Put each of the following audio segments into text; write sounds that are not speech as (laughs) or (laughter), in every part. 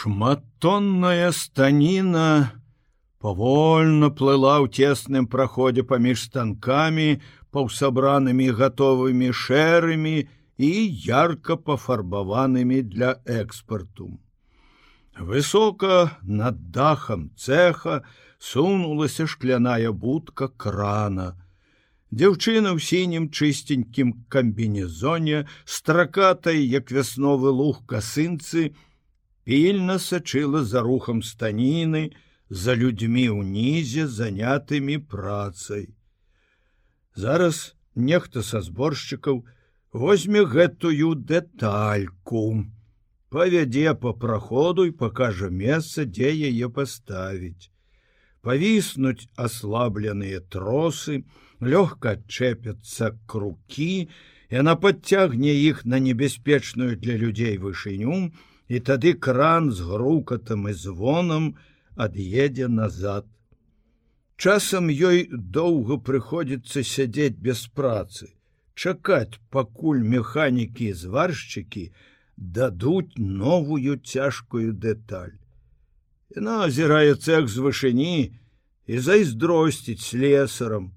Шматтонная станіна павольна плыла ў цесным праходзе паміж станкамі, паўсабранымі гатовымі шэрымі і ярко пафарбаванымі для экспарту. Высока над дахам цеха сунулася шкляная будка крана. Дзяўчына ў сінім чыстенькім камбінезоне, стракатай, як вясновы луг касынцы, пільна сачыла за рухам станіны, за людзьмі ўнізе занятымі працай. Зараз нехта са зборшчыкаў возьме гэтую дэтальку, павядзе по праходу і пакажа месца, дзе яе паставіць. Павіснуць аслабленыя тросы, лёгка адчэпяцца крукі, яна падцягне іх на небяспечную для людзей вышыню, і тады кран з грукатам і звонам ад'едзе назад. Часам ёй доўга прыходзіцца сядзець без працы, чакаць, пакуль механікі і зваршчыкі дадуць новую цяжкую дэталь. Яна азірае цех з вышыні і зайздросціць слесарам.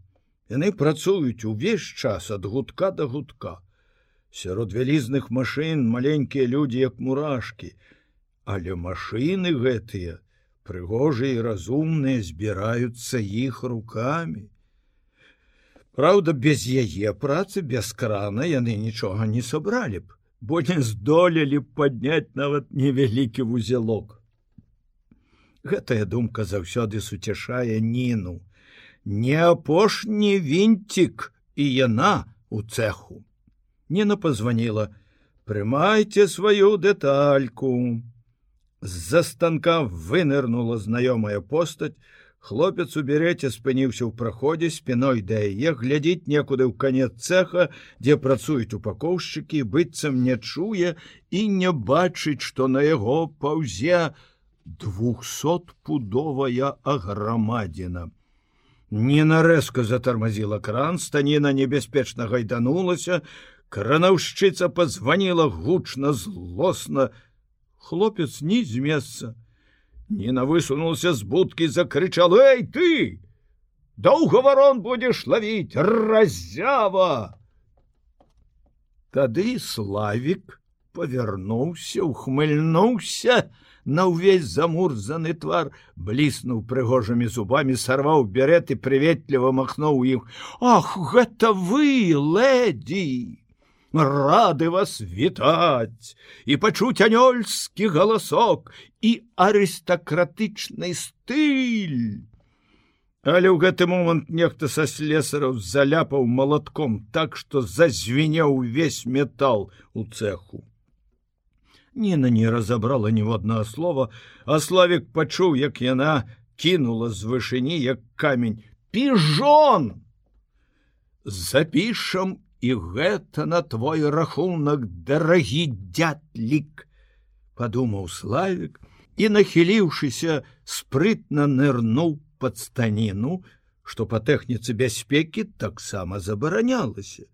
Яны працуюць увесь час ад гудка да гудка сярод вялізных машын маленькія людзі як мурашки, але машины гэтыя прыгожыя і разумныя збіраюцца іх руками. Праўда, без яе працы без крана яны нічога не сабралі б, бо не здолелі б падняць нават невялікі вузелок. Гэтая думка заўсёды суцяшае ніну. Не апошні вінцік і яна у цеху. Ніна позвонила: Прымайце сваю дэтальку. З-за станка вынырнула знаёмая постаць. Хлопец у береце спыніўся ў праходзе спиной да яе глядзіць некуды ў канец цеха, дзе працуюць упакоўшчыкі, быццам не чуе і не бачыць, што на яго паўзе двухсотпудовая аграмадзіна. Ніна рэзка затармазіла кран, станіна небяспечна гайданулася, Кранаўшчыца позвонила гучно злостно. Хлопец не з месца. Нина высунулся с будки, закричал: Эй ты! Доўга ворон будешь ловить разява! Тады славик повернуўся, ухмыльнуўся, на ўвесь замурзаны твар бліснуў прыгожымі зубами сарваў берет і прыветліва махнуў іх ах гэта вы леди рады вас вітаць і пачуць анёльскі галасок і арыстакратычны стыль. Але ў гэты момант нехта са слесараў заляпаў малатком так, што зазвенеў увесь метал у цеху. Ніна не разабрала ніводнага слова, а славік пачуў, як яна кінула з вышыні як камень піжон запішам і гэта на твой рахунак дарагі дятлік подумаў славик і нахіліўшыся спрытна нырнуў под станіну что по тэхніцы бяспекі таксама забаранялася.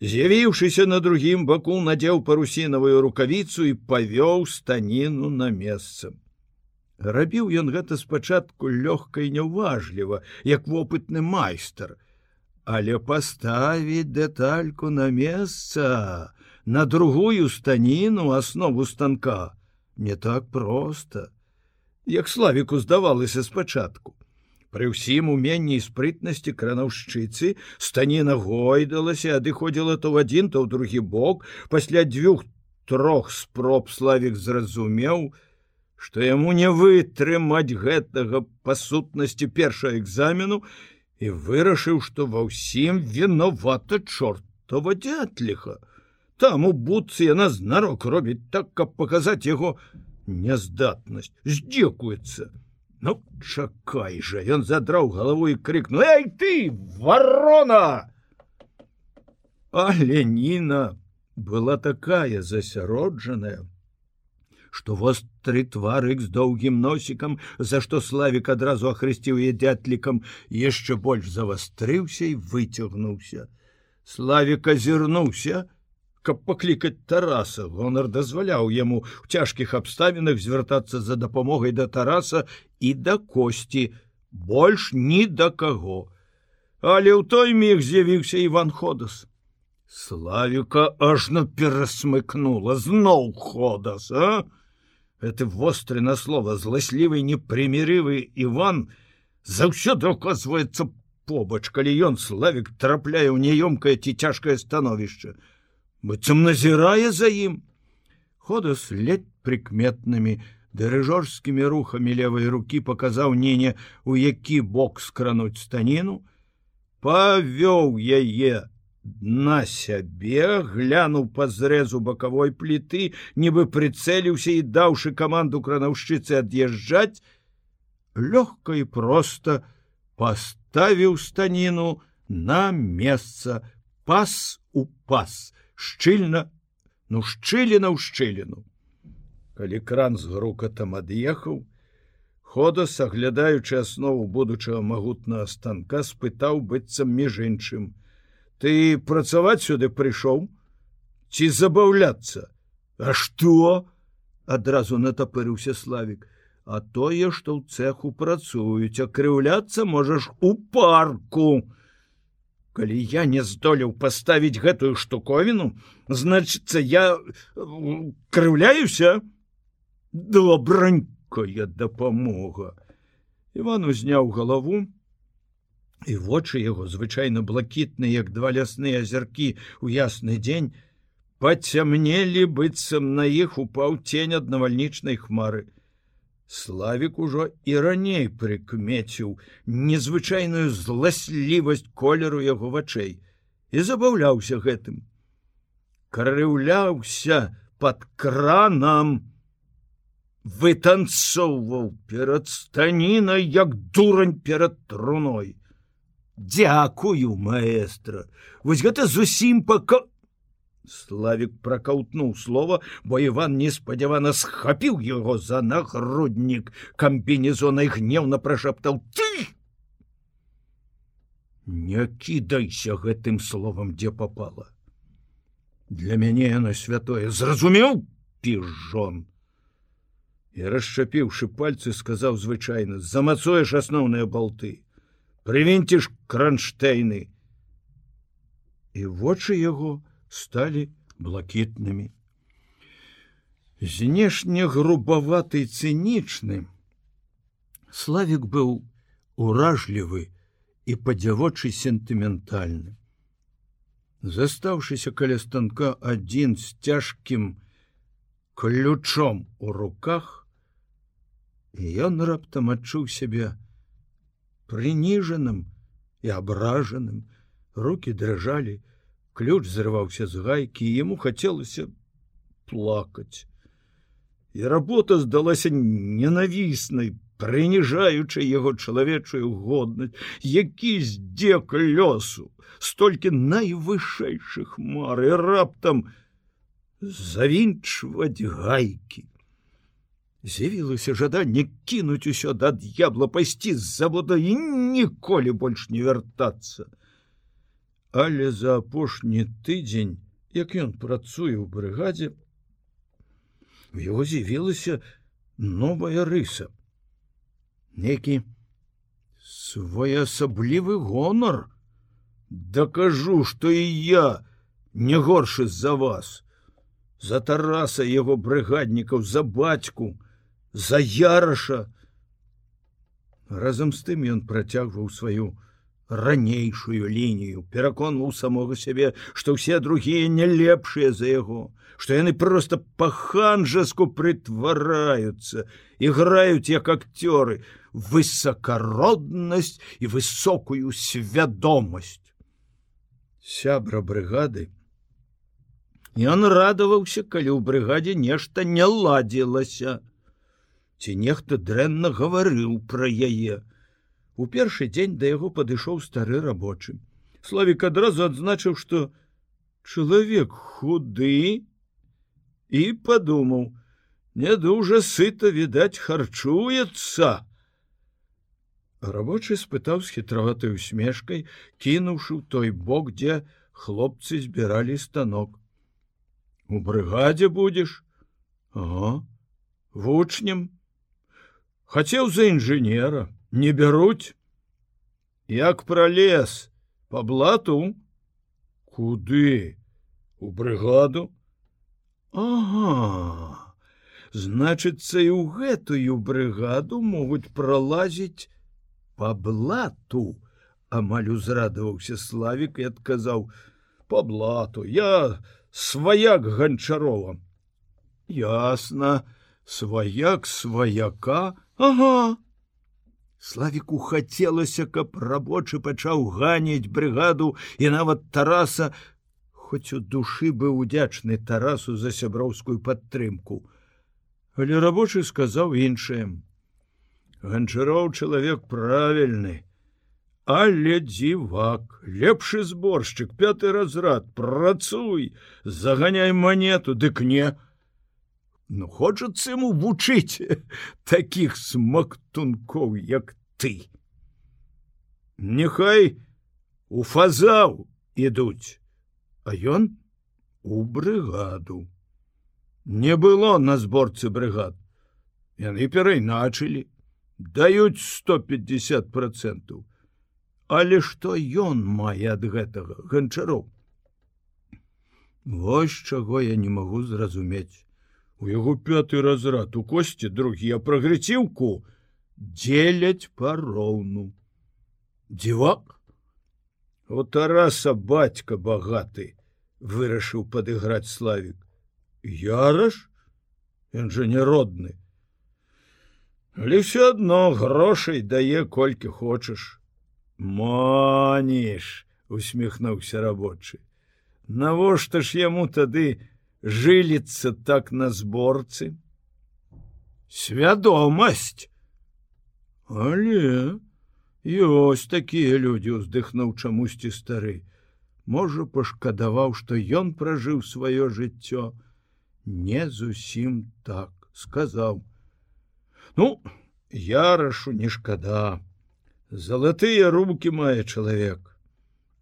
З'явіўшыся на другім баку надзеў парусінавую рукавіцу і павёў станіну на месца. Рабіў ён гэта спачатку лёгка і няўважліва як вопытны майстар але паставіць дэтальку на месца на другую станіну аснову станка. Не так просто як славіку здавалася спачатку. Пры ўсім уменні спрытнасці кранаўшчыцы станіна гойдалася адыходзіла то ў адзін то ў другі бок. Пасля дзвюх трох спроб славік зразумеў што яму не вытрымаць гэтага па сутнасці першага экзамену і вырашыў, што ва ўсім вінавата чортова дятліха. Там у будцы яна знарок робіць так, каб паказаць яго няздатнасць, здзекуецца. Ну чакай жа, ён задраў галаву і крыкнул: Эй ты, ворона! А Леніна была такая засяроджаная, што востры тварык з доўгім носікам, за што славік адразу ахрысціў е дятлікам, яшчэ больш завастрыўся і выцягнуўся. Славік азірнуўся, каб паклікаць тараса. Гонар дазваляў яму у цяжкіх абставінах звяртацца за дапамогай да тараса і да косці больш ні да каго але ў той міг з'явіўся иван ходас славіка ажно перасмыкнула зноў ходас а это востры на слова зласлівы непрымірывы иван заўсёды оказывается побач калі ён славік трапляе ў няёмкае ці цяжкае становішча быццам назірае за ім хода след прыкметнымі дырыжорскімі рухамі левой руки паказаў ніне у які бок скрануць станіну павёў яе на сябе глянуў па зрэзу бакавой пліты нібы прыцэліўся і даўшы каманду кранаўшчыцы ад'язджаць лёгка і проста паставіў станіну на месца пас у пас шчыльна ну шчыліна ў шчыліну. Калі кран з грукатам ад'ехаў хода саглядаючы аснову будучага магутнага станка спытаў быццам між іншым ты працаваць сюды прыйшоў ці забаўляцца? А што? Адразу натапырыўся славик а тое што ў цеху працуюць акрыўляцца можаш у парку. А калі я не здолеў паставіць гэтую штуковіну значится я крыўляюся. Добранькая дапамога. Иван узняў галаву і вочы яго звычайна блакітны як два лясныя азяркі у ясны дзень пацямнелі быццам на іх упаў тень ад навальнічнай хмары Славік ужо і раней прыкмеціў незвычайную зласлівасць колеру яго вачэй і забаўляўся гэтым. Карыўляўся под кранам, вытанцоўваў перад станінай як дурань перад труной. Дякую, маэстра, вось гэта зусім пака Славік пракаўтнуў слова, бо Іван неспадзявана схапіў яго за нагруднік камбінезонай гневна прашаптаў ты. Не кідайся гэтым словам, дзе попала. Для мяне яно святое зразумеў піжон. І расчапіўшы пальцы, сказаў звычайна: замацуеш асноўныя балты, прывінціш кранштэйны. І вочы яго, сталі блакітнымі. Знешне грубаваты цынічны. Славік быў уражлівы і падзявочы сентыментальны. Застаўшыся каля станка адзін з цяжкім ключом у руках, ён раптам адчуў сябе прыніжаным і абражаным, руки дрыжалі, ключ зрываўся з гайкі ему хацелася плакаць і работа здалася ненавіснай прыніжаючай яго чалавечую годнасць які здзек лёсу столькі найвышэйшых мары раптам завінчваць гайкі з'явілася жаданне кінуць усё да д'ябла пайсці з завода і ніколі больш не вяртацца Але за апошні тыдзень, як ён працуе ў брыгадзе, у яго з'явілася новая рыса. Некі своеасаблівы гонар. Дакажу, што і я не горшы з-за вас, за тараса яго брыгаднікаў за бацьку, за яраша. Разам з тым ён працягваў сваю, ранейшую лінію пераконваў самога сябе што ўсе другія не лепшыя за яго што яны просто па-ханжаску прытвараюцца іграюць як акцёры высокароднасць і высокую свядомасць сябра брыгады ён радаваўся калі ў брыгадзе нешта не ладзілася ці нехта дрэнна гаварыў пра яе У першы дзень да яго падышоў стары рабочы. Славік адразу адзначыў, што чалавек худы і падумаў: не дужа сыта відаць харчуецца. Рабочы спытаў з хітраватай усмешкай, кінуўшы ў той бок, дзе хлопцы збіралі станок. у брыгадзе будзеш ага. вучнем хацеў за інжынера не бяруць як пролез. По блату. Куды? У брыгаду ага. Значыцца і ў гэтую брыгаду могуць пролазіць по блату. Амаль узрадаваўся славік і адказаў по блату. Я сваяк ганчарова ясна. Сваяк сваяка ага. Славіку хацелася каб рабочы пачаў ганіць брыгаду і нават тараса хоць у душы быў удзячны тарасу за сяброўскую падтрымку. Але рабочы сказаў іншае. Ганчароў чалавек правільны але дзівак лепшы зборшчык пяты разрад працуй заганяй манету дык не Ну хочацца ему вучыць (laughs) таких смактункоў, як ты. Няхай у фазаў ідуць, а ён у брыгаду. Не было на зборцы брыгад. Яны перайначылі, даюць 150 процентаў. Але што ён мае ад гэтага ганчароў? Вось чаго я не магу зразумець у яго пяты разрад у косці другі а прагрэціўку дзеляць пароўну. Дзівак? У тараса бацька багаты вырашыў падыграць славік. Яраш? Ён жа не родны але все адно грошай дае колькі хочаш маніш усміхнуўся рабочы. Навошта ж яму тады жыліцца так на зборцы свядомасць але ёсць такія людзі уздыхнуў чамусьці стары. Можа пашкадаваў што ён пражыў сваё жыццё. Не зусім так сказаў. Ну ярашу не шкада. Залатыя руки мае чалавек.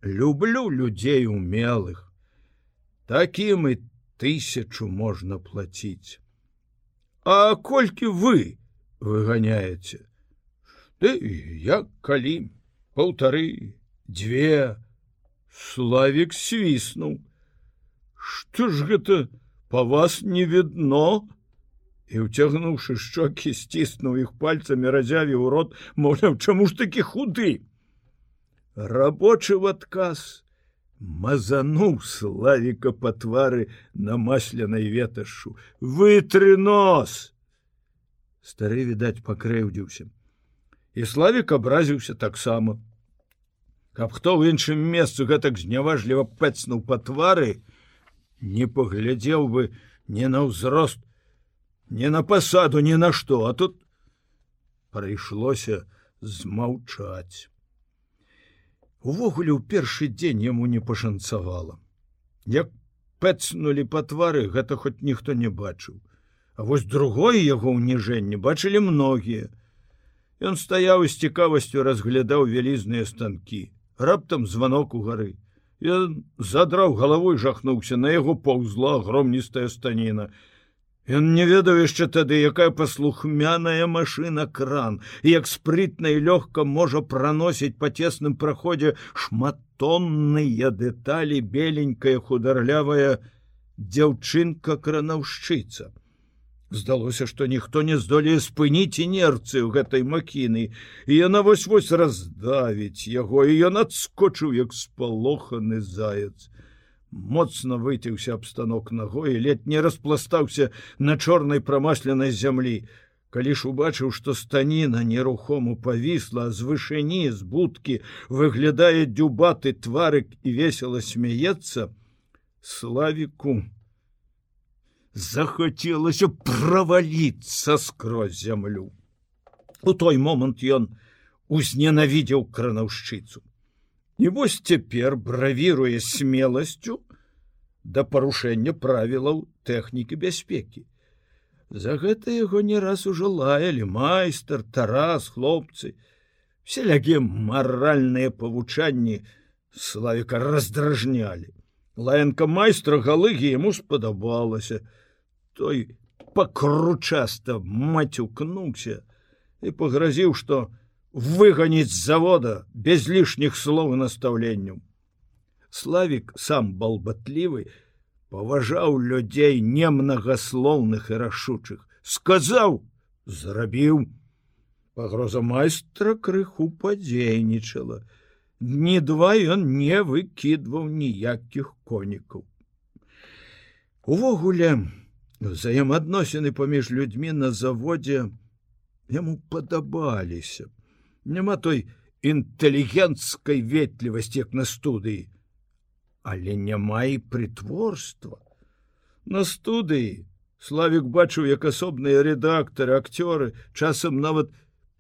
Люблю людзей умелых. Такім і тысячу можна платіць а колькі вы выганяеце Ды як калі полторы дзве славик свіснуў что ж гэта по вас не видно? І уцягнуўшы шчокі сціснуў іх пальцамі разявіў рот можа чаму ж такі худы? Рабочы в адказ мазануў славіка па твары на масляной веташу вытры нос! Стары відаць пакрэўдзіўся і славік абразіўся таксама. Каб хто ў іншым месцу гэтак зняважліва пэцнуў па твары не паглядзеў бы не на ўзрост не на пасаду ні на што. А тут прыйшлося змаўчаць Увогуле ў першы дзень яму не пашанцавала. Як пэцнулі па твары, гэта хоць ніхто не бачыў. А вось другое яго ўніжэнне бачылі многія. Ён стаяў з цікавасцю разглядаў вялізныя станкі. раптам званок у гары. Ён задраў галавой жахнуўся на яго паўзла громністая станіна. Ён не ведаў яшчэ тады, якая паслухмяная машына кран, як спрытна і лёгка можа праносіць па цесным праходзе шматонныя дэталі беленькая хударлявая дзяўчынка кранаўшчыца. Здалося, што ніхто не здолее спыніць інерцыю гэтай макіны, і яна вось-вось раздавіць яго, і ён адскочыў як спалоханы заяц моцна выцеўся аб станок ногой лет не распластаўся на чорнай прамасленай зямлі. Калі ж убачыў што станіна нерухому павісла з вышыні з будкі выглядае дзюбаты тварык і весело смяецца славіку захацелася праваліцца скрозь зямлю. У той момант ён узненавідзеў кранаўшчыцу І вось цяпер бравіруе смеласцю да парушэння правілаў тэхнікі бяспекі. За гэта яго не раз ужо лаялі майстар, тарас, хлопцы, селяге маральныя павучанні славіка раздражнялі. Лаянка майстра галыгі яму спадабалася. Той пакручаста мацюкнуўся і пагразіў, што выганіць з завода без лішніх слоў і настаўленняў. Славік сам балбатлівы, паважаў людзей немнагаслоўных і рашучых, сказаў, зрабіў. Пагроза майстра крыху падзейнічала. Дні два ён не выкідваў ніякіх конікаў. Увогуле, взаемаадносіны паміж людзьмі на заводзе яму падабаліся. Няма той інтэлігенцкай ветлівасці, як на студыі, але няма і прытворства. На студыі Славік бачыў, як асобныя рэдактары, акцёры часам нават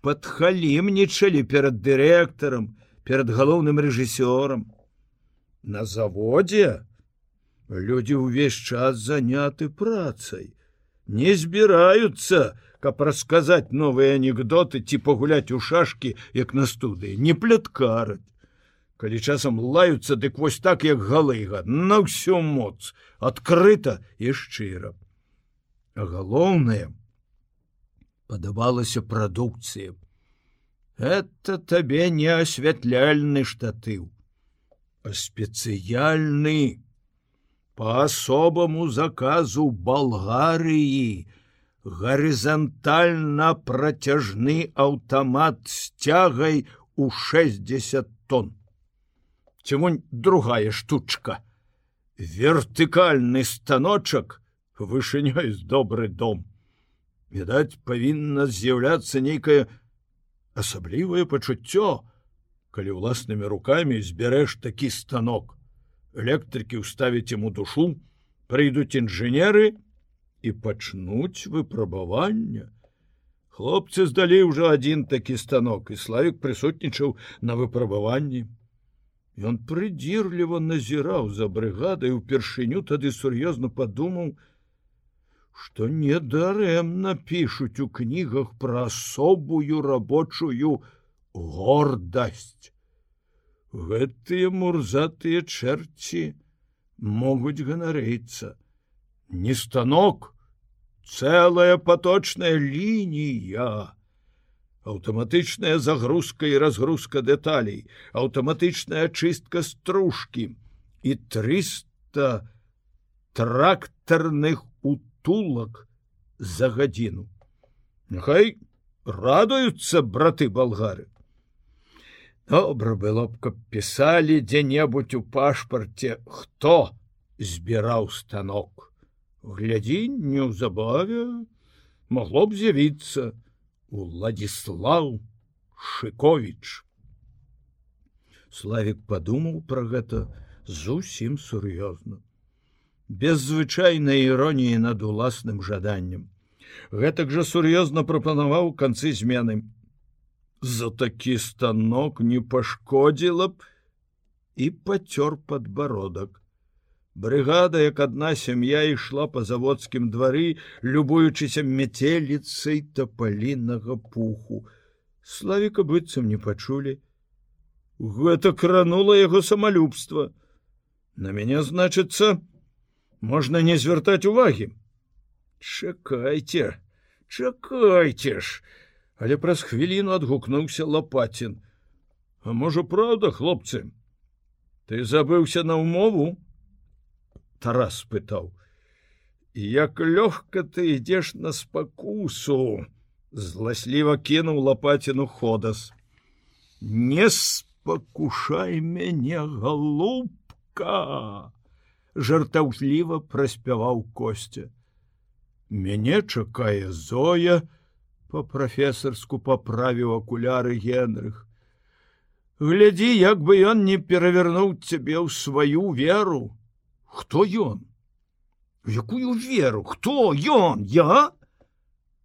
падхалімнічалі перад дырэктарам, перад галоўным рэжысёрам. На заводзе людзі ўвесь час заняты працай, не збіраюцца, каб расказаць новыя анекдоты ці пагуляць у шашкі, як на студыі, не пляткараць. Калі часам лаюцца, дык вось так, як галыга, на ўсю моц, адкрыта і шчыра. А галоўнае падабалася прадукцыя. Это табе не асвятляльны штатыў, а спецыяльны по асобаму заказу Балгарыі гарызантальна працяжны аўтамат з цягай у 60 тонн. Чаму другая штучка. Вертыкальны станочак вышынёй з добры дом. Відаць, павінна з'яўляцца нейкая асаблівае пачуццё, калі ўласнымі рукамі збярэш такі станок электрыкі ўставіць ему душу прыйдуць інжынеры і пачнуць выпрабавання хлопцы здалі ўжо адзін такі станок і славік прысутнічаў на выпрабаванні. Ён прыдзірліва назіраў за брыгадай упершыню тады сур'ёзна падумаў што недарэмна пішуць у кнігах пра асобую рабочую гордасць. Гэтыя мурзатыя чэрці могуць ганарыцца не станок цэлая поточная лінія. Аўтаматычная загрузка і разгрузка дэталей аўтаматычная чыстка стружкі і 300 трактарных утулак за гадзіну. Няхай радуюцца браты болгары Добра было б, каб пісалі дзе-небудзь у пашпарце, хто збіраў станок. Глядзі неўзабаве магло б з'явіцца Уладзіслав Шковіч. Славік падумаў пра гэта зусім сур'ёзна. Без звычайнай іроніі над уласным жаданнем. Гэтак жа сур'ёзна прапанаваў канцы змены за такі станок не пашкодзіла б і пацёр подбородак. Брыгада, як адна сям'я ішла па заводскім двары, любуючыся мяцеліцай тапалінага пуху. Славіка быццам не пачулі. Гэта кранула яго самалюбства. На мяне значыцца, можна не звяртаць увагі. Чакайце, чакайце ж, але праз хвіліну адгукнуўся лопатін а можа праўда хлопцы ты забыўся на ўмову тарас пытаў. Як лёгка ты ідзеш на спакусу зласліва кінуў лопаціну ходас. Не спакушай мяне галубка жартаўліва праспяваў костя мяне чакае зоя по-прафесарску поправіў акуляры генрых. Глядзі як бы ён не перавярнуў цябе ў сваю веру хто ён? Якую веру? Хто ён? Я?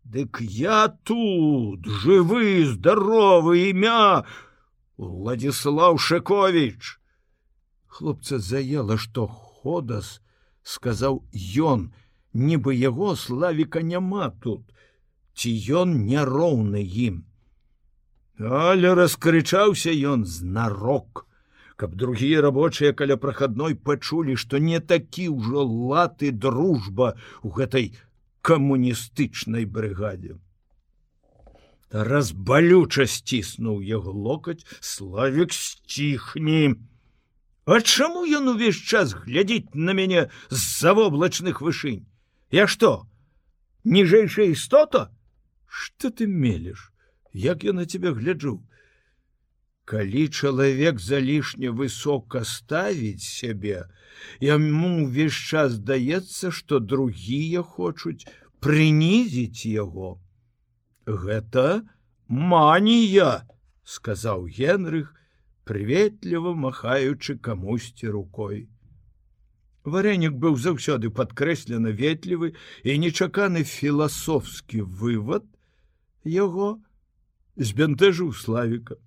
Дык я тут жывы здаровы імя владислав шакович хлопца заела что ходас сказаў ён нібы яго славіка няма тут ці ён няроўны ім. Але раскрычаўся ён знарок, каб другія рабочыя каля прахадной пачулі, што не такі ўжо латы дружба у гэтай камуністычнай брыгадзе. Тарас балюча сціснуў яго локаць, славік сціхні. А чаму ён увесь час глядзіць на мяне з-за воблачных вышынь? Я што? Ніжэйшая істота? Што ты мелеш? Як я на тебя гляджу? Калі чалавек залішне высока ставіць сябе, яму ўвесь час здаецца, што другія хочуць прынізіць яго. Гэта манія сказаў генрых прыветліва махаючы камусьці рукой. Варэнік быў заўсёды падкрэслена ветлівы і нечаканы філасофскі вывад яго збянтэжыў славіка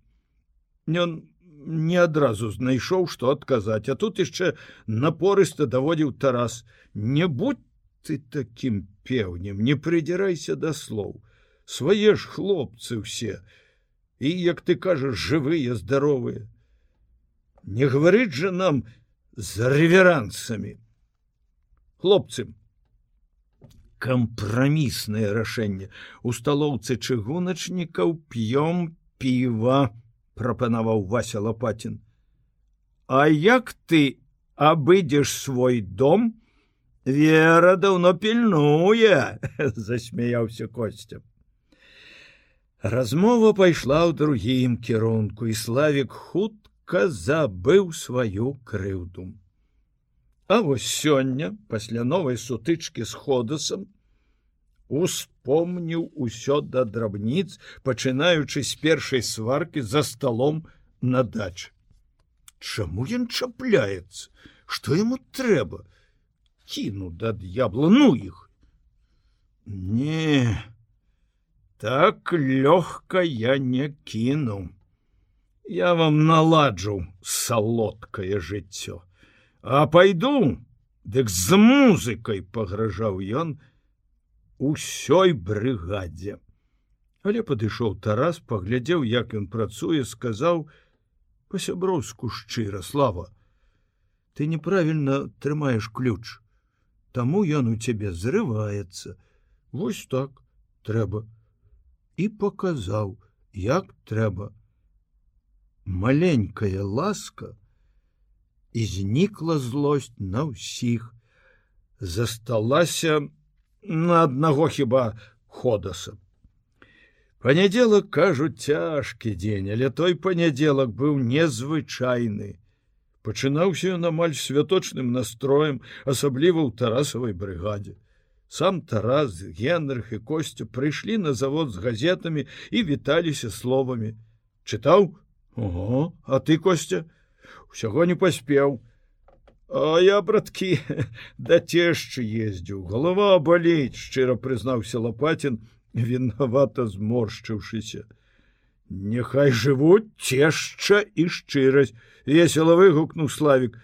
ён не адразу знайшоў што адказаць а тут яшчэ напорыста даводзіў тарас не будь ты таким пеўнем не прыдзірайся да слоў. Свае ж хлопцы ўсе і як ты кажаш жывыя здаровыя. Не гаварыць жа нам за рэверансамі хлопцы кампраміснае рашэнне. У сталоўцы чыгуначнікаў п'ём піва прапанаваў вася лопатин. А як ты абыдзеш свой дом? Вера даўно пільнуе (laughs) засмяяўся костця Размова пайшла ў другім кірунку і славік хутка забыў сваю крыўду. А вось сёння, пасля новай сутычкі з ходасам, успомніў усё да драбніц, пачынаючы з першай сваркі за сталом на дач. Чаму ён чапляецца, што яму трэба? Кіну да д'ябла ну іх. Не, так лёгка я не кіну я вам наладжу салодкае жыццё а пойду дык з музыкай пагражаў ён усёй брыгадзе. Але падышоў тарас паглядзеў як ён працуе сказаў па-сяброўску шчыра слава ты неправільна трымаеш ключ. Таму ён у цябе зрываецца вось так трэба і показаў, як трэба. Маленькая ласка і знікла злосць на ўсіх, засталася на аднаго хіба ходаса. Панядзелак кажуць цяжкі дзень, але той панядзелак быў незвычайны. Пачынаўся ён амаль святочным настроем, асабліва ў тарасавай брыгадзе. Сам тарас генрых і костю прыйшлі на завод з газетамі і віталіся словамі. Чытаў? Ого, а ты костя? Усяго не паспеў А я браткі (laughs) да цешчы ездзіў. Голова балець шчыра прызнаўся лопатин вінавата зморшчыўшыся. Няхай жывуць цешча і шчырасць. Весела выгукнуў славик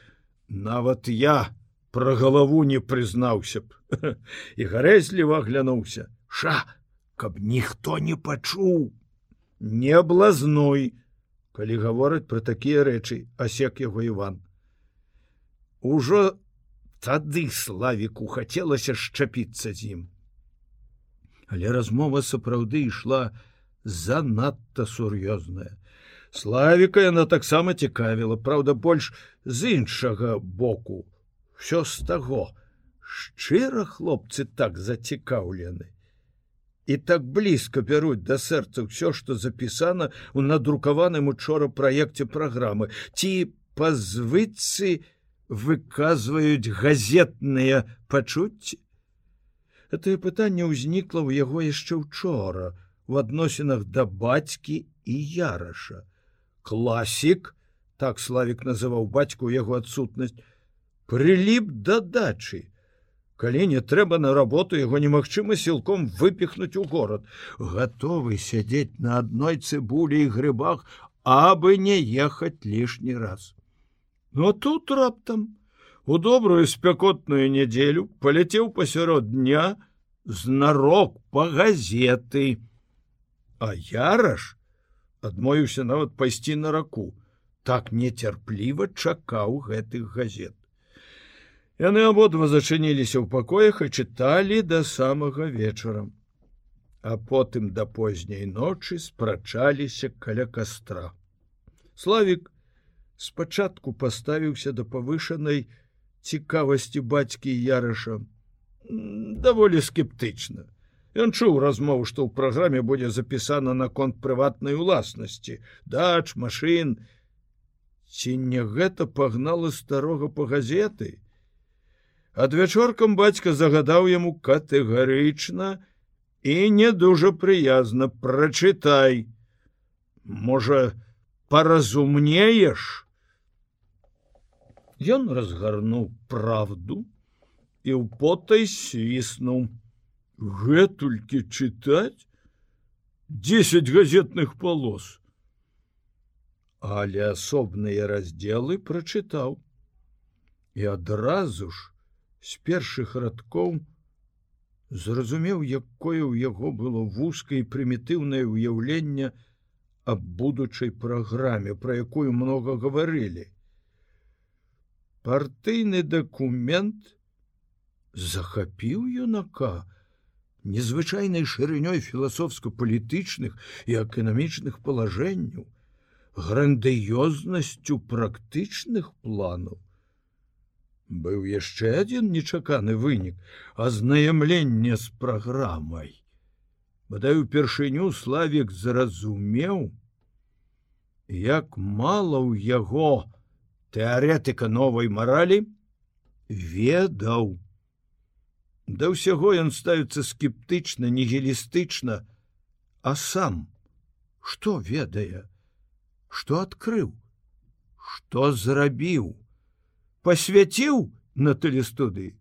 нават я про галаву не прызнаўся б. (laughs) І гарэзліва глянуўся ша каб ніхто не пачуў. Не блазной калі гавораць пра такія рэчы асек яго Іван ужо тады славіку хацелася шчапіцца з ім. Але размова сапраўды ішла занадта сур'ёзная. Славіка яна таксама цікавіла праўда больш з іншага боку. Все з таго. Шчыра хлопцы так зацікаўлены. І так блізка бяруць да сэрца ўсё што запісана ў надрукаваным учора праекце праграмы. Ці па звыцы выказваюць газетныя пачуцці? Гэтае пытанне ўзнікла ў яго яшчэ учора у адносінах да бацькі і яраша. Класік так славік называў бацьку яго адсутнасць прыліп да дачы. Калі не трэба на работу яго немагчыма сілком выпихнуть у горад. Готовы сядзець на адной цыбулі і грыбах абы не ехаць лішні раз но тут раптам у добрую спякотную нядзелю паляцеў пасярод дня знарок по газеты а яраш адмовіўся нават пайсці на раку так нецярпліва чакаў гэтых газет. Яны абодва зачыніліся ў пакоях і чыталі да самага вечара. А потым да позняй ночы спрачаліся каля кастра. Славік спачатку паставіўся да павышанай цікавасці бацькі ярыша даволі скептычна. Ён чуў размову, што ў праграме будзе запісана наконт прыватнай уласнасці, дач, машин. Ці не гэта пагнала старога па газеты, адвячоркам бацька загадаў яму катэгарычна і не дужа прыязна прачытай можа паразумнееш Ён разгарнуў правду і ў потай свіснуў. Гэтулькі чытаць десять газетных полос але асобныя раздзелы прачытаў. І адразу ж з першых радкоў зразумеў, якое ў яго было вузкае і прымітыўнае ўяўленне аб будучай праграме, пра якую многа гаварылі. Партыйны дакумент захапіў юнака незвычайнай шырынёй філасофска-палітычных і эканамічных палажэнняў, грандыёзнасцю практычных планаў. Быў яшчэ адзін нечаканы вынік азнаямлення з праграмай. Бадай упершыню славік зразумеў як мала ў яго тэарэтыка новай маралі ведаў. Да ўсяго ён ставіцца скептычна нігілістычна а сам што ведае што адкрыў што зрабіў. Посвяціў на тэлестудыі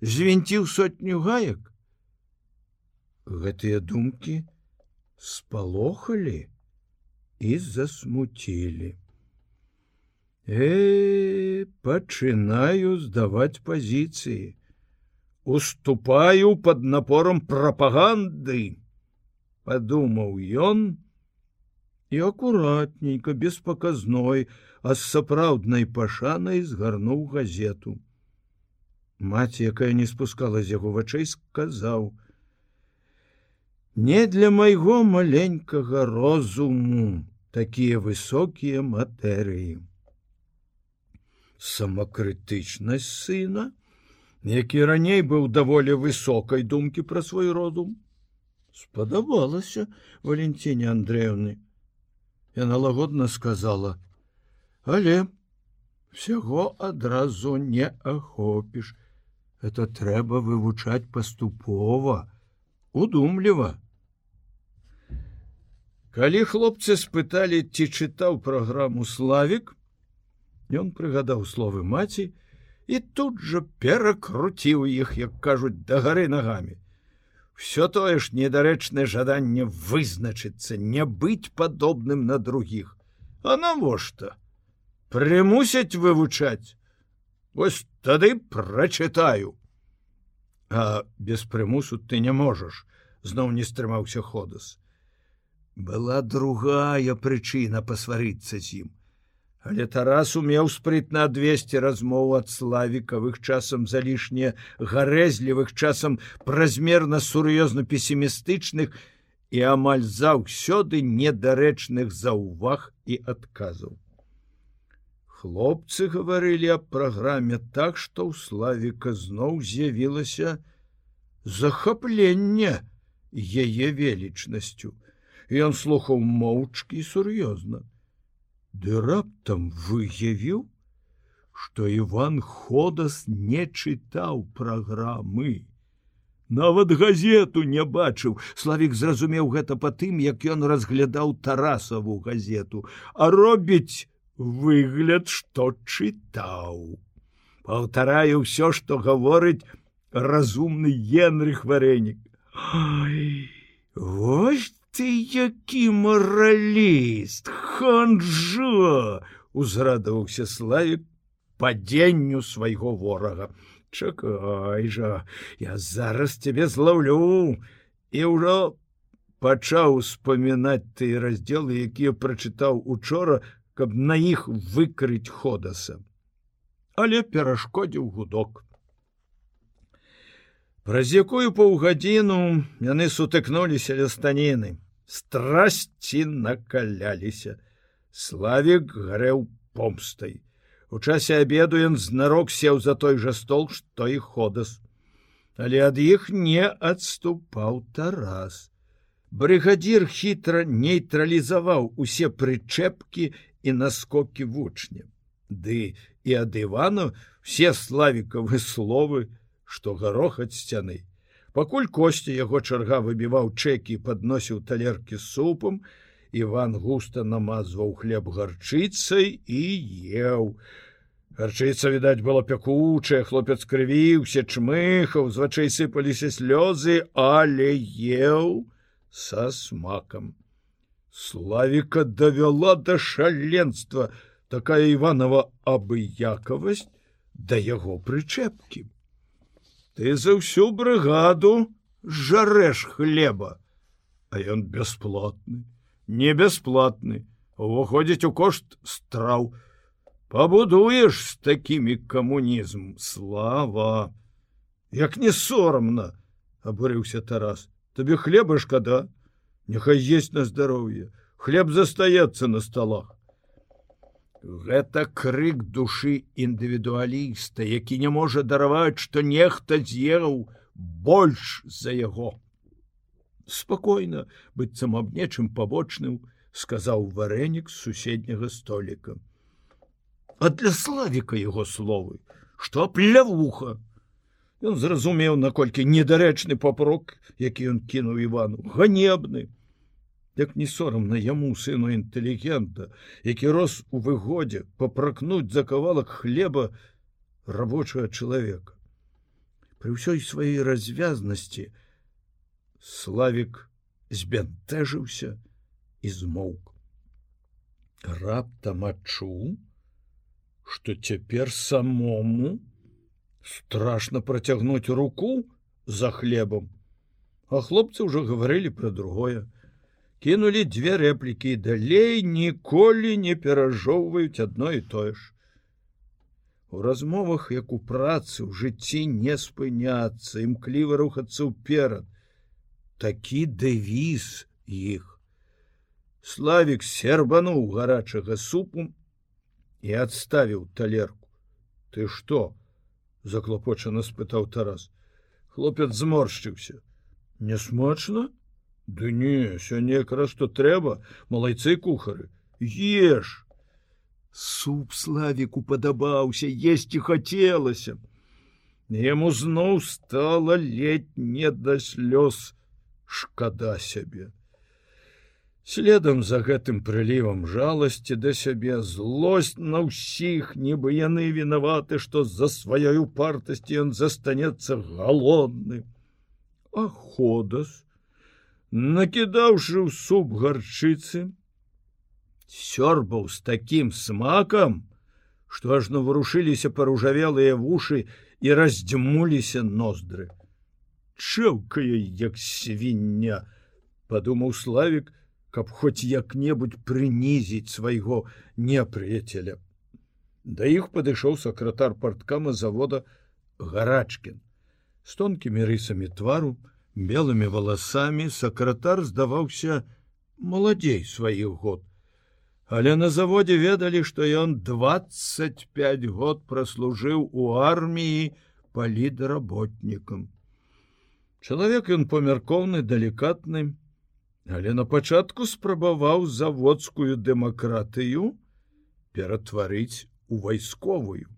звінціў сотню гаек. Гэтыя думкі спалохалі і засмуцілі э пачынаю здаваць пазіцыі уступаю под напором прапаганды подумаў ён і акуратненько без паказной а з сапраўднай пашанай згарнуў газету. Маці якая не спускала з яго вачэй сказаў не для майго маленькага розуму такія высокія матэрыі самакрытычнасць сына які раней быў даволі высокай думкі пра свой родум спадабалася валенціне андреевны Яна лагодна сказала: « Але всяго адразу не ахопіш. Это трэба вывучаць паступова, удумліва. Калі хлопцы спыталі, ці чытаў праграму славік, Ён прыгадаў словы маці і тут жа перакруціў іх, як кажуць, да гары нагамі. Все тое ж недарэчнае жаданне вызначыцца не быць падобным на других а навошта? Прымусяць вывучаць? Ось тады прачытаю. А без прымусу ты не можаш зноў не стрымаўся ходас. Была другая прычына пасварыцца з ім Але Тарас умеў спрытна адвесці размову ад славікавых часам залішне гарэзлівых часам празмерна сур'ёзна песімістычных і амаль заўсёды недарэчных заўваг і адказаў. Хлопцы гаварылі аб праграме так, што ў славіка зноў з'явілася захапленне яе велічнасцю. Ён слухаў моўчкі сур'ёзна ды раптам выявіў, што Іван Ходас не чытаў праграмы. Нават газету не бачыў. Славік зразумеў гэта па тым, як ён разглядаў тарасаву газету, а робіць выгляд, што чытаў. Паўтараю ўсё, што гаворыць разумны генрых варэнік. Вось ты які мараліст ханжа узрадаваўся славік падзенню свайго ворага чакай жа я зараз цябе злаўлю і ўжо пачаў успамінаць тыя раздзелы якія прачытаў учора каб на іх выкрыць ходаса. Але перашкодзіў гудок. Праз якую паўгадзіну яны сутыкнуліся ля станіны, страсці накаляліся. Славік гарэў помстай. У часе обеду ён знарок сеў за той жа стол, што і ходас. Але ад іх не адступаў Тарас. Брыгадзір хітра нейтралізаваў усе прычэпкі і наскокі вучня. Ды і ад Івану все славікавы словы, што гарох ад сцяны. Пакуль косці яго чарга выбіваў чэкі, падносіў талеркі супам, Іван густа намазваў хлеб гарчыцай і еў. Гарчыца, відаць, была пякучая, хлопец крывіўся, чмыхаў, з вачэй сыпаліся слёзы, але еў са смакам. Славіка давяла да шаленства такая Іванова абыякавасць да яго прычэпкі. Ты за ўсю брыгаду жарэш хлеба, а ён бясплатны не бясплатны. Уваходзіць у кошт страў. Пабудуеш з такімі камунізм. Слава! Як не сорамна абурыўся тарас. Табе хлеба шкада? Няхай есть на здароўе. Хлеб застаецца на сталах гэта крык душы індывідуаліста які не можа дараваць што нехта з'еў больш за яго. Спокойно быццам аб нечым пабочным сказаў варэнік з суседняга століка. А для славіка его словы что плявуха. Ён зразумеў наколькі недарэчны папрок які ён кінуў ивану ганебны як не сорамна яму сыну інтэлігента які рос у выгодзе папракнуць за кавалак хлеба рабочего чалавека при ўсёй сваёй развязнасці у Славік збянтэжыўся і змоўк. Раптам адчуў, што цяпер самому страшно працягнуць руку за хлебам. А хлопцы ўжо гаварылі пра другое. Кінулі дзве рэплікі далей ніколі не перажоўваюць адно і тое ж. У размовах, як у працы ў жыцці не спыняцца, імкліва рухацца ўперад, такі дэвіз іх. Славік сербануў гарачага супу і адставіў талерку. Ты што? заклопочана спытаў Тарас. Хлопец зморшчыўся. Не смачна? Ды не, сёння якраз што трэба, малайцы кухары, еш. Суп славіку падабаўся, есці хацелася. Яму зноў стала ледь не да слёз шкада сябе. Следам за гэтым прылівам жаласці да сябе злосць на ўсіх, нібы яны вінаваты, што з-за сваёй упартасці ён застанецца галодны. А ходас, накідаўшы ў суп гарчыцы, сёрбаў з такім смакам, што ажно варушыліся паружавелыя вушы і раздзьмуліся ноздры. Чэўкае як свіння подумаў славик каб хоць як-небудзь прынізіць свайго непрыяцеля. Да іх падышоў сакратар парткама завода гарачкин с тонкімі рысамі твару белымі валасамі сакратар здаваўся маладзей сваіх год. Але на заводзе ведалі што ён 25 год праслужыў у арміі палідаработнікам Чалавек ён памяркоўны далікатны, але на пачатку спрабаваў заводскую дэмакратыю ператварыць у вайсковую.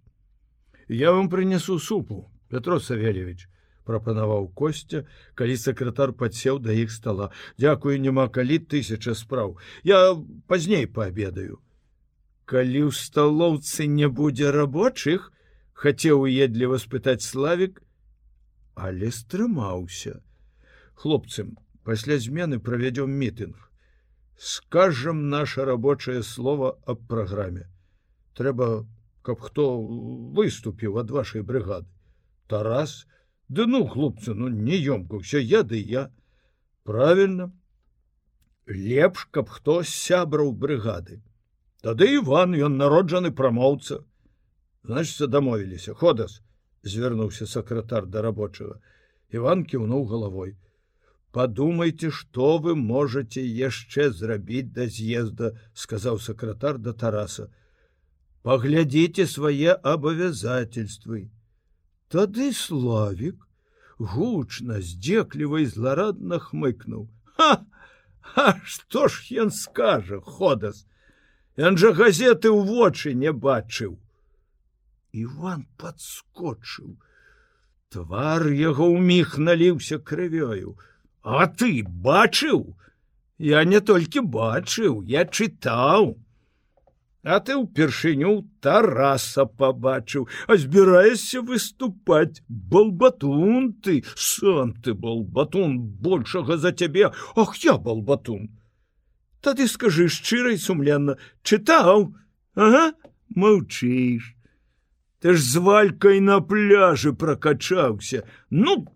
Я вам прынесу супу, Петро Савельевич прапанаваў костя, калі сакратар падсеў да іх стала. Дякую, няма калі тысяча спраў. Я пазней паабедаю. Калі ў сталоўцы не будзе рабочых, хацеў уедліва спытаць славік, але стрымаўся хлопцам пасля змены правядём мітынг скажем наше рабочее слово аб праграме трэба каб хто выступіў ад вашай брыгады тарас ды ну хлопцы ну неёмка ўсё я ды я. Правильно. Лепш каб хто сябраў брыгады. Тады Іван ён народжаны прамоўца. Значится дамовіліся ходас звярнуўся сакратар да рабочага. Іван кіўнуў галавой. Подумайте что вы можете яшчэ зрабіць да з'езда сказаў сакратар да тараса. Поглядзіце свае абавязательствы тады славик гучна здзеклівай зларадна хмыкнуў. Ха! А што ж ён скажа ходас? Ён жа газеты ў вочы не бачыў! Іван подскочыў твар яго ўміг наліўся крывёю. А ты бачыў? Я не толькі бачыў я чытаў а ты ўпершыню тараса побачыў а збіраешся выступаць. Балбатун ты сам ты был батун большага за цябе. Ох я был батун тады скажы шчырай сумленна чытаў? Ага маўчыш. Ты ж з валькай на пляжы прокачаўся ну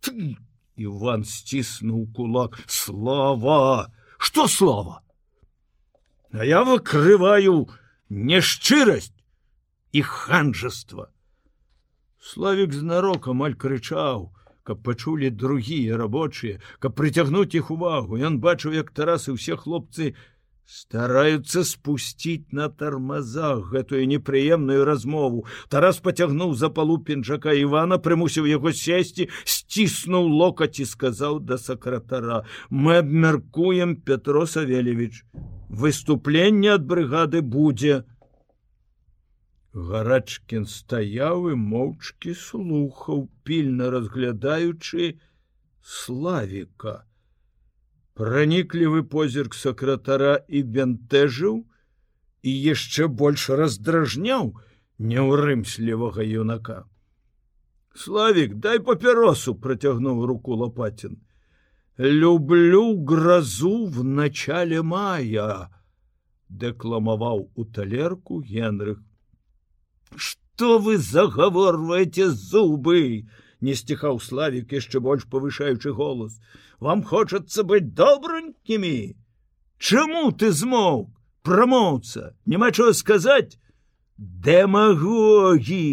ты! Іван сціснуў кулак. Слова что слова А я выкрываю няшчырасць і ханжаства Славік знарок амаль крычаў, каб пачулі другія рабочыя, каб прыцягнуць іх увагу. Ён бачыў, як тарасы ўсе хлопцы, стараются спустить на тормозах гэтую непрыемную размову. Тарас потягнуў за палу пінжака ивана прымусіў яго сесці сціснуў локаць і сказаў да сакратара мы абмяркуем петро савельевич выступленне ад брыгады будзе гарачкін стаяў і моўчкі слухаў пільна разглядаючы славіка Праніклівы позірк сакратара і бянтэжыў і яшчэ больш раздражняў няўрымслівага юнака. Славік, дай папяросу працягнуў руку лопатин. Люблю грозу в начале мая, дэкламаваў у талерку Генрых. Что вы загаворваеце зубы? не сціхаў славік яшчэ больш павышаючы голос. Вам хочацца быць добранькімі Чаму ты змоў прамоўца няма чого сказаць дэмагогі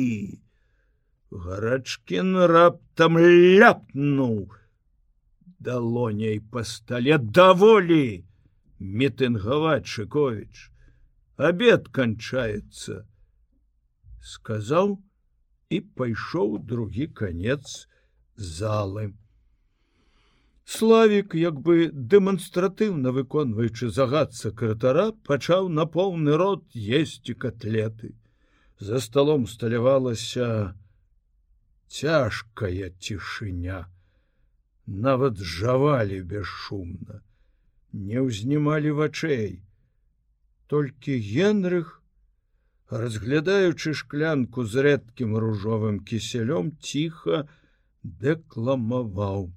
гарачкін раптам ляпнуў далоняй па стале даволі мітынгаваць шыковіч обед канчаецца сказаў і пайшоў другі конец залы Славік, як бы дэманстратыўна выконваючы загад сакратара, пачаў на поўны рот есці котлеты. За сталом сталявалася цяжкая цішыня. Нават жавалі бесшумна, не ўзнімалі вачэй. Толькі Генрых, разглядаючы шклянку з рэдкім ружовым кіселём ціха дэкламаваў.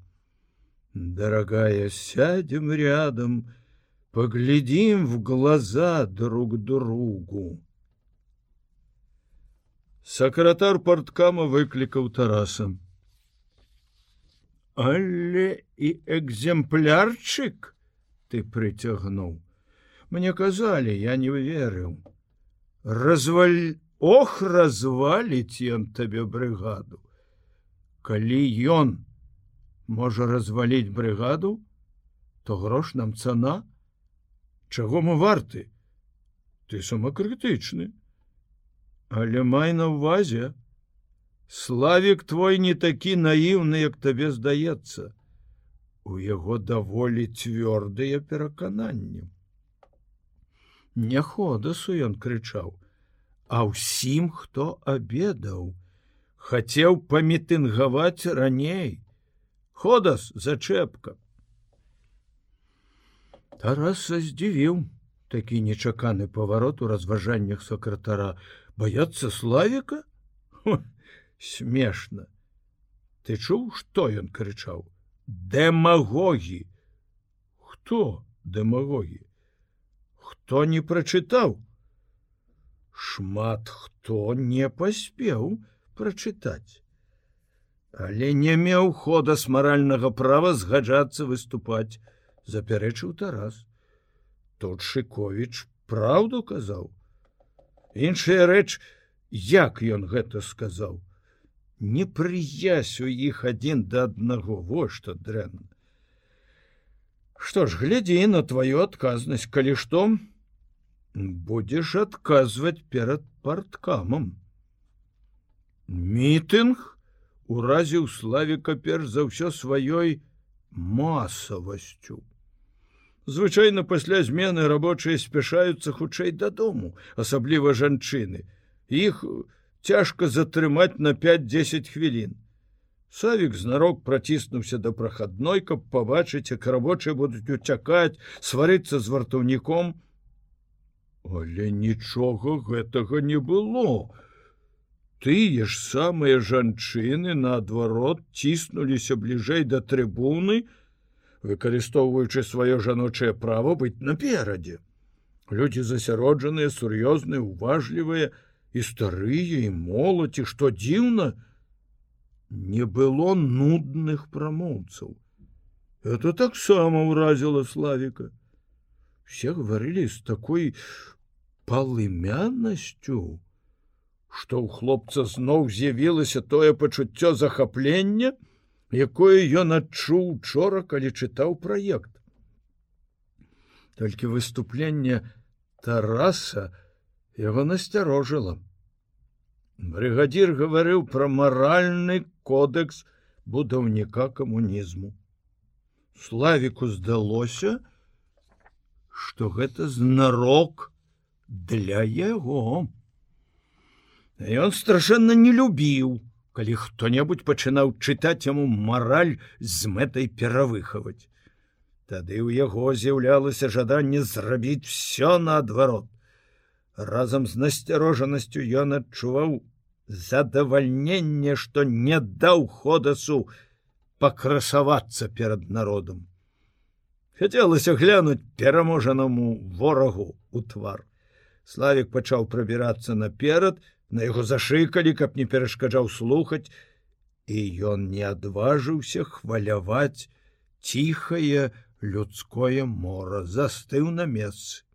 Дорогая сядем рядом поглядим в глаза друг другу сакратар порткама выклікаў тарасам але і экземплярчык ты прыцягнуў мне казалі я не верыў разваль ох разваліць ён табе брыгаду калі ён можа разваліць брыгаду, то грош нам цана, Чаго мы варты? Ты самакрытычны. Але май на ўвазе, Славік твой не такі наіўны, як табе здаецца. У яго даволі цвёрдыя перакананні. Няходасу ён крычаў, а ўсім, хто абедаў, хацеў памітынгаваць раней, ходас зачэпка. Тараса здзівіў такі нечаканы паварот у разважаннях сакратара. Баяцца славіка смешна. Ты чуў што ён крычаў? Дэмагогі! Хто дэмагогі? Хто не прачытаў? Шмат хто не паспеў прачытаць. Але не меў хода з маральнага права згаджацца выступаць запярэчыў тарас. Тут шыковіч праўду казаў. Іншая рэч як ён гэта сказаў непрыязь у іх адзін да аднаго во што дрэнна Што ж глядзі на тваю адказнасць калі што будзеш адказваць перад парткамам мітынг уразіў славіка перш за ўсё сваёй масавасцю. Звычайна пасля змены рабочыя спяшаюцца хутчэй дадому, асабліва жанчыны. Іх цяжка затрымаць на 5-10 хвілін. Савік знарок праціснуўся да прахадной, каб пабачыць, як рабочыя будуць уцякаць, сварыцца з вартаўніком. Але нічога гэтага не было тыя ж самыя жанчыны наадварот ціснуліся бліжэй да трыбуны, выкарыстоўваючы сваё жаночае право быць наперадзе. Людзі засяроджаныя, сур'ёзныя, уважлівыя і старыя і моладзі, што дзіўна, не было нудных прамоўцаў. Это таксама ўразіла славіка. Все гаварылі з такой палымяннасцю, што ў хлопца зноў з'явілася тое пачуццё захаплення, якое ён адчуў учора, калі чытаў праект. Толькі выступленне Тараса яго насцярожыла. Брыгадзір гаварыў пра маральны кодекс будаўніка камунізму. Славіку здалося, што гэта знарок для яго. Ён страшэнна не любіў, калі хто-небудзь пачынаў чытаць яму мараль з мэтай перавыхаваць. Тады ў яго з'яўлялася жаданне зрабіць все наадварот. Разам з насцярожанасцю ён адчуваў задавальненне, што не даў ходасу пакрасавацца перад народам. Хацелася глянуць пераможанаму ворагу у твар. Славік пачаў прабірацца наперад, на яго зашыкалі, каб не перашкаджаў слухаць, і ён не адважыўся хваляваць ціхае людское мора застыў на месцы.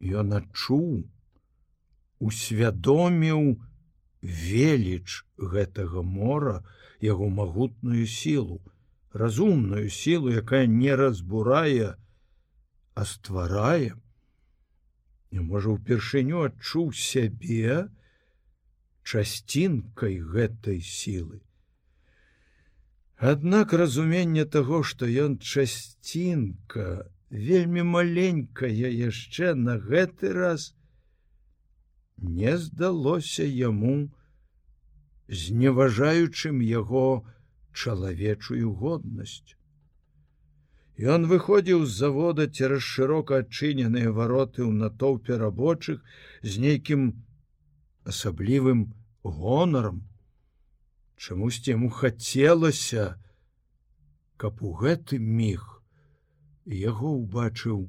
Ён адчуў, усвядоміў веліч гэтага мора яго магутную сілу, разумную сілу, якая не разбурае, а стварае, і можа упершыню адчуў сябе часцінкай гэтай сілы. Аднак разуменне таго, што ён часцінка вельмі маленькая яшчэ на гэты раз не здалося яму зневажаючым яго чалавечую годнасць. Ён выходзіў з завода цераз шырока адчыненыя вароты ў натоўпе рабочых з нейкім асаблівым гонарам. Чамусьці яму хацелася, каб у гэты міг яго ўбачыў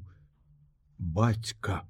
бацька.